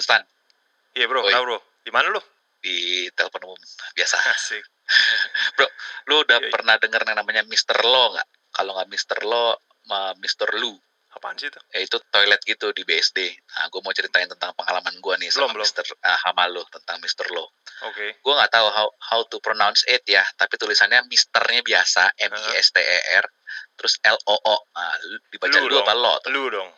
Konstan iya bro, Oi. bro? Di mana lu? di telepon umum biasa. Asik. Lu udah Yoi. pernah denger yang namanya Mr. Lo nggak? Kalau nggak Mr. Lo, Mr. Lu. Apaan sih itu? Ya itu toilet gitu di BSD. Nah, gue mau ceritain tentang pengalaman gue nih sama Belum, belum. Mr. Ah, sama lu tentang Mr. Lo. Oke. Gue nggak tahu how how to pronounce it ya, tapi tulisannya Misternya biasa, M I S T E R, terus L O O. Nah, dibaca Lu lu dong. apa lo? Lu dong.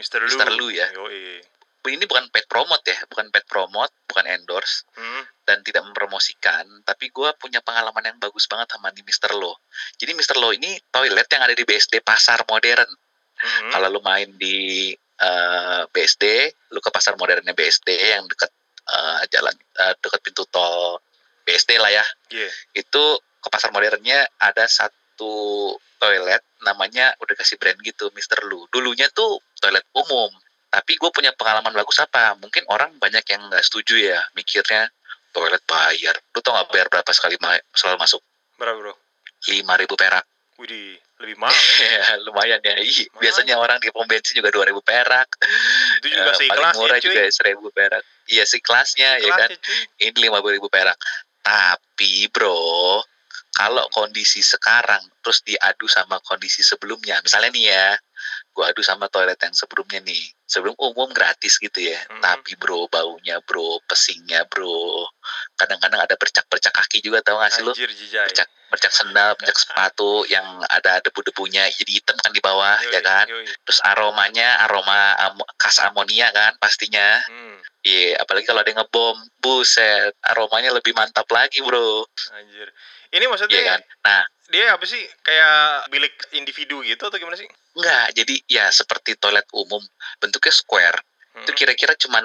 Mr. Lu. Mr. Lu ya. Yoi. Ini bukan pet promote ya, bukan pet promote, bukan endorse. Hmm. dan tidak mempromosikan, tapi gue punya pengalaman yang bagus banget sama nih Mr. Lo. Jadi Mr. Lo ini toilet yang ada di BSD Pasar Modern. Hmm. Kalau lu main di eh, BSD, lu ke Pasar Modernnya BSD yang dekat eh, jalan eh, dekat pintu tol BSD lah ya. Iya. Itu ke Pasar Modernnya ada satu toilet namanya udah kasih brand gitu Mr. Lu. Dulunya tuh toilet umum. Tapi gue punya pengalaman bagus apa? Mungkin orang banyak yang nggak setuju ya mikirnya toilet bayar. Lu tau nggak bayar berapa sekali ma- selalu masuk? Berapa bro? lima ribu perak. Widih, lebih mahal ya. Ya, lumayan ya. Mahal. biasanya orang di pom bensin juga 2000 perak. Itu juga Eh, paling seikhlasnya murah cuy. juga 1000 perak. Iya sih kelasnya ya kan. Seikhlasnya, cuy. Ini 50.000 perak. Tapi bro, kalau kondisi sekarang terus diadu sama kondisi sebelumnya, misalnya nih ya, gua adu sama toilet yang sebelumnya nih, sebelum umum gratis gitu ya, Mhm. tapi bro baunya bro, pesingnya bro, kadang-kadang ada bercak-bercak kaki juga tau gak sih jijai. Bercak, bercak sendal, bercak sepatu yang ada debu-debunya jadi hitam kan di bawah Yoi, ya kan, yoi. terus aromanya aroma amo- khas amonia kan pastinya, Hmm. Iya, apalagi kalau ada yang ngebom, buset, aromanya lebih mantap lagi, bro. Anjir. Ini maksudnya Iya kan? Nah, dia apa sih? Kayak bilik individu gitu atau gimana sih? enggak, jadi ya seperti toilet umum, bentuknya square. Hmm. Itu kira-kira cuman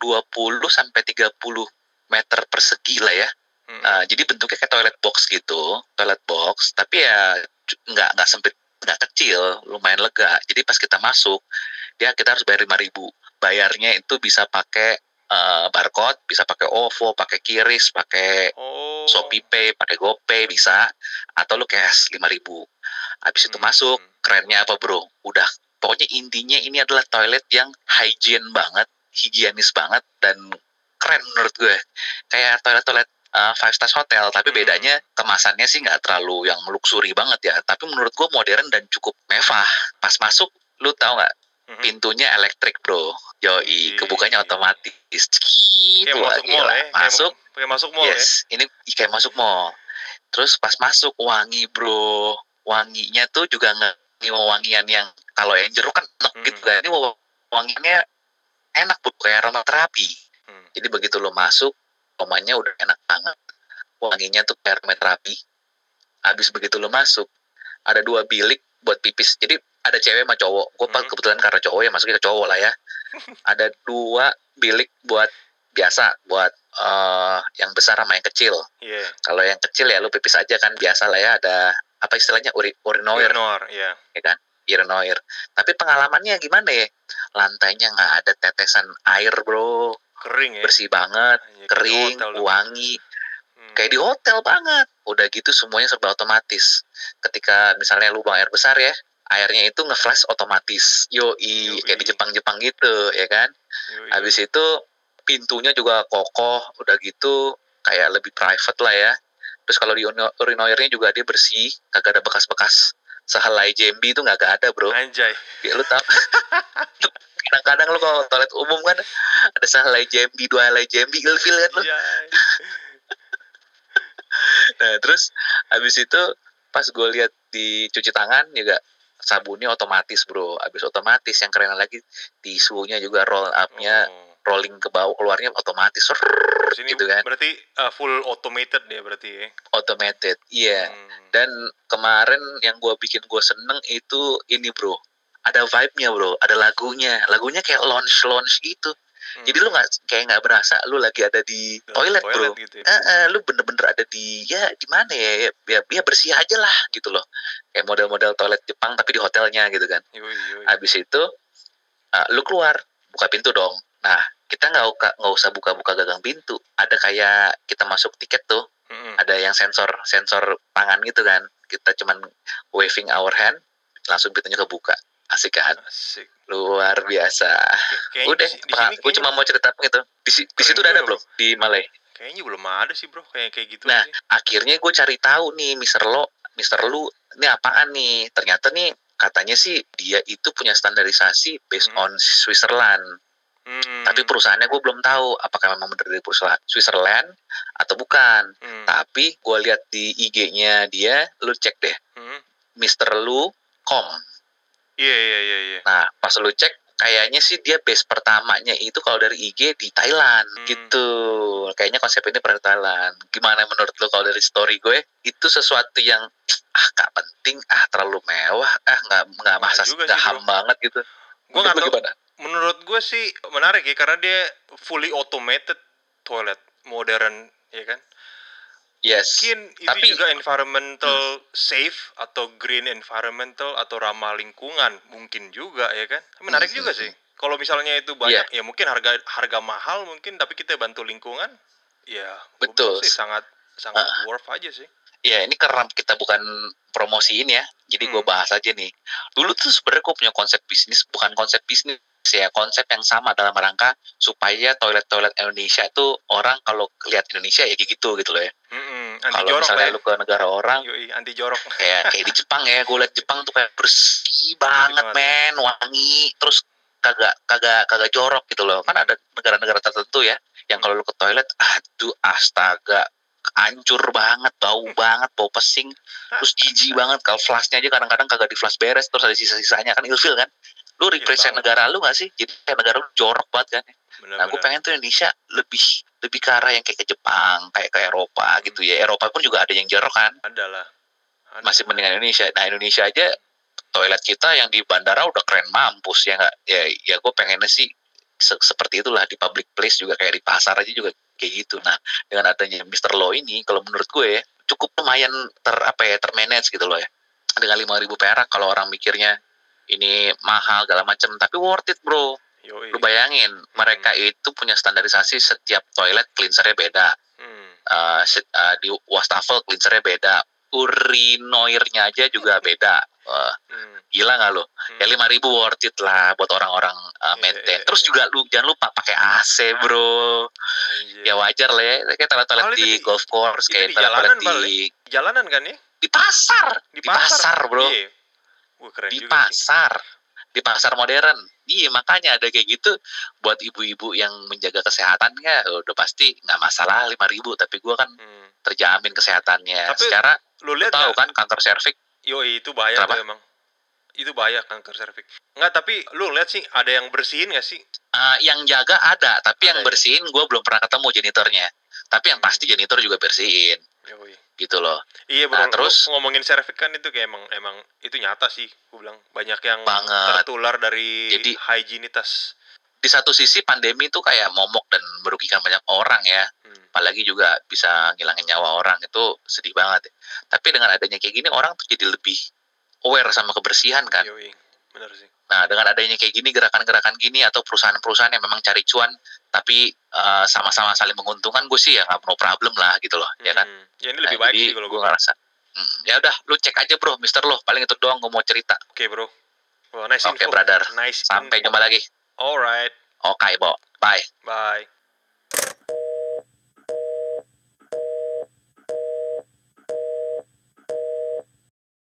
20 sampai 30 meter persegi lah ya. Hmm. Nah, jadi bentuknya kayak toilet box gitu, toilet box, tapi ya cu- nggak nggak sempit, nggak kecil, lumayan lega. Jadi pas kita masuk, ya kita harus bayar 5000 Bayarnya itu bisa pakai eh, barcode, bisa pakai OVO, pakai Kiris, pakai Oh. Shopee Pay, pakai GoPay bisa atau lu cash 5000. Habis itu Hmm. masuk, kerennya apa, Bro? Udah pokoknya intinya ini adalah toilet yang hygiene banget, higienis banget dan keren menurut gue. Kayak toilet-toilet uh, five stars hotel, tapi Hmm. bedanya kemasannya sih nggak terlalu yang luxury banget ya, tapi menurut gue modern dan cukup mewah. Pas masuk, lu tahu nggak Mhm. pintunya elektrik, Bro. Yoi, Ih. kebukanya otomatis. Cekit, Kayak wah, masuk mall ya. Kayak Masuk, ma- Kayak masuk mall ya. yes, ini kayak masuk mall. Terus pas masuk wangi bro, wanginya tuh juga nggak wangian yang kalau yang jeruk kan enak Hmm. gitu kan. Ini wa- wanginya enak bro, kayak aromaterapi. Hmm. Jadi begitu lo masuk, aromanya udah enak banget. Wanginya tuh kayak aromaterapi. Habis begitu lo masuk, ada dua bilik buat pipis. Jadi ada cewek sama cowok. Gue Hmm. kebetulan karena cowok ya masuknya ke cowok lah ya. ada dua bilik buat biasa, buat eh, yang besar sama yang kecil. Iya. Kalau yang kecil ya lu pipis aja kan biasa lah ya ada apa istilahnya uri, urinoir Urinor, iya. ya kan urinoir. Tapi pengalamannya gimana ya? Lantainya nggak ada tetesan air bro, Kering ya. bersih banget, di kering, hotel wangi, Hmm. kayak di hotel banget. Udah gitu semuanya serba otomatis. Ketika misalnya lubang air besar ya, airnya itu nge-flash otomatis. Yoi, Yoi. kayak di Jepang-Jepang gitu ya kan. Yoi. Habis itu pintunya juga kokoh, udah gitu kayak lebih private lah ya. Terus kalau di urino- urinoirnya juga dia bersih, kagak ada bekas-bekas sehelai jambi itu nggak ada bro. Anjay. Ya, lu tau? Kadang-kadang lu kalau toilet umum kan ada sehelai jambi, dua helai jambi, ilfil kan lu. Nah terus habis itu pas gue lihat di cuci tangan juga sabunnya otomatis bro. Habis otomatis yang keren lagi tisunya juga roll upnya Oh. rolling ke bawah keluarnya otomatis Terus ini gitu kan. berarti uh, full automated dia berarti ya. automated iya Hmm. dan kemarin yang gue bikin gue seneng itu ini bro ada vibe-nya bro ada lagunya lagunya kayak lounge lounge gitu Hmm. jadi lu nggak kayak nggak berasa lu lagi ada di Dalam toilet, bro gitu ya. Eh, eh, lu bener-bener ada di ya di mana ya ya, ya ya bersih aja lah gitu loh kayak model-model toilet Jepang tapi di hotelnya gitu kan Yoi, yoi. habis itu uh, lu keluar buka pintu dong nah kita nggak nggak usah buka-buka gagang pintu ada kayak kita masuk tiket tuh Mm-mm. ada yang sensor sensor tangan gitu kan kita cuman waving our hand langsung pintunya kebuka asik kan Asik. luar biasa Kayaknya udah di, di sini gue kayaknya, cuma mau cerita gitu di, di situ udah ada belum di Malay kayaknya belum ada sih bro kayak kayak gitu Nah, sih. akhirnya gue cari tahu nih Mister Lo, Mister Lu, ini apaan nih? Ternyata nih katanya sih dia itu punya standarisasi based Hmm. on Switzerland. Hmm. Tapi perusahaannya gue belum tahu apakah memang benar dari perusahaan Switzerland atau bukan. Hmm. Tapi gue lihat di IG-nya dia, lu cek deh, Hmm. Mister Lu com. Iya iya iya iya. Nah, pas lu cek kayaknya sih dia base pertamanya itu kalau dari IG di Thailand Hmm. gitu. Kayaknya konsep ini pernah di Thailand. Gimana menurut lu kalau dari story gue itu sesuatu yang ah gak penting, ah terlalu mewah, ah nggak nggak masa nggak ham bro. banget gitu. Gue nggak tahu. gimana? Menurut gue sih menarik ya karena dia fully automated toilet modern ya kan. Yes. Mungkin itu Tapi- juga environmental safe atau green environmental atau ramah lingkungan mungkin juga ya kan. Menarik Hmm, juga hmm, sih. Kalau misalnya itu banyak ya mungkin harga harga mahal mungkin tapi kita bantu lingkungan ya Betul. sih sangat sangat Ah. worth aja sih. Ya ini karena kita bukan promosiin ya, jadi gue Hmm. bahas aja nih. Dulu tuh sebenarnya gue punya konsep bisnis, bukan konsep bisnis ya, konsep yang sama dalam rangka supaya toilet-toilet Indonesia itu orang kalau lihat Indonesia ya kayak gitu gitu loh ya. Mm-mm, anti Kalau jorok misalnya lah. lu ke negara orang, ya. Yoi, anti jorok. kayak kayak di Jepang ya, gue liat Jepang tuh kayak bersih banget men, wangi, terus kagak kagak kagak jorok gitu loh. Kan ada negara-negara tertentu ya, yang kalau lu ke toilet, aduh astaga, hancur banget, bau banget, bau pesing, terus jijik banget. Kalau flashnya aja kadang-kadang kagak di flash beres, terus ada sisa-sisanya kan ilfil kan. Lu represent banget. negara lu gak sih? Jadi kayak negara lu jorok banget kan. Benar, Nah, gue pengen tuh Indonesia lebih lebih ke arah yang kayak ke Jepang, kayak ke Eropa gitu ya. Eropa pun juga ada yang jorok kan ada lah. Ada. masih mendingan Indonesia. Nah Indonesia aja toilet kita yang di bandara udah keren mampus ya nggak? Ya ya gue pengennya sih se- seperti itulah di public place juga kayak di pasar aja juga kayak gitu. Nah dengan adanya Mr. Law ini kalau menurut gue ya, cukup lumayan ter apa ya termanage gitu loh ya. Dengan 5000 perak kalau orang mikirnya ini mahal segala macam tapi worth it bro. Yoi. Lu bayangin mereka itu punya standarisasi setiap toilet cleansernya beda Hmm. uh, uh, di wastafel cleansernya beda urinoirnya aja juga beda Wah, Hmm. gila nggak lo Hmm. ya lima ribu worth it lah buat orang-orang uh, maintain iya, terus iya. juga lu jangan lupa pakai AC bro Anjir. ya wajar lah ya kayak toilet-toilet di di- golf course kayak di toilet-toilet jalanan, di Bal, Jalanan kan ya? di pasar Di Di pasar, bro. Iya. Wah, keren di juga sih. pasar di pasar modern iya makanya ada kayak gitu buat ibu-ibu yang menjaga kesehatannya udah pasti nggak masalah lima ribu tapi gua kan Hmm. terjamin kesehatannya Tapi secara Lu lihat tahu nggak? kan kanker serviks Yoi, itu bahaya Kenapa? tuh emang. Itu bahaya kanker serviks. Enggak, tapi lu lihat sih ada yang bersihin nggak sih? Uh, yang jaga ada, tapi yang Ada ya? bersihin gue belum pernah ketemu janitornya. Tapi yang pasti janitor juga bersihin. Gitu loh. Iya Nah, terus- ngomongin serviks kan itu kayak emang emang itu nyata sih, gue bilang banyak yang Banget. tertular dari Jadi- higienitas. Di satu sisi pandemi itu kayak momok dan merugikan banyak orang ya, Hmm. apalagi juga bisa ngilangin nyawa orang itu sedih banget. Ya. Tapi dengan adanya kayak gini orang tuh jadi lebih aware sama kebersihan kan. Yoi, bener sih. Nah dengan adanya kayak gini gerakan-gerakan gini atau perusahaan-perusahaan yang memang cari cuan tapi uh, sama-sama saling menguntungkan gue sih ya nggak no problem lah gitu loh, ya kan. Hmm. Ya ini lebih Nah, baik sih kalau gue ngerasa hmm, ya udah lu cek aja bro Mister lo paling itu doang gue mau cerita Oke bro. Wah, nice oke info. brother Nice. sampai info. jumpa lagi Alright, oke bo bye bye.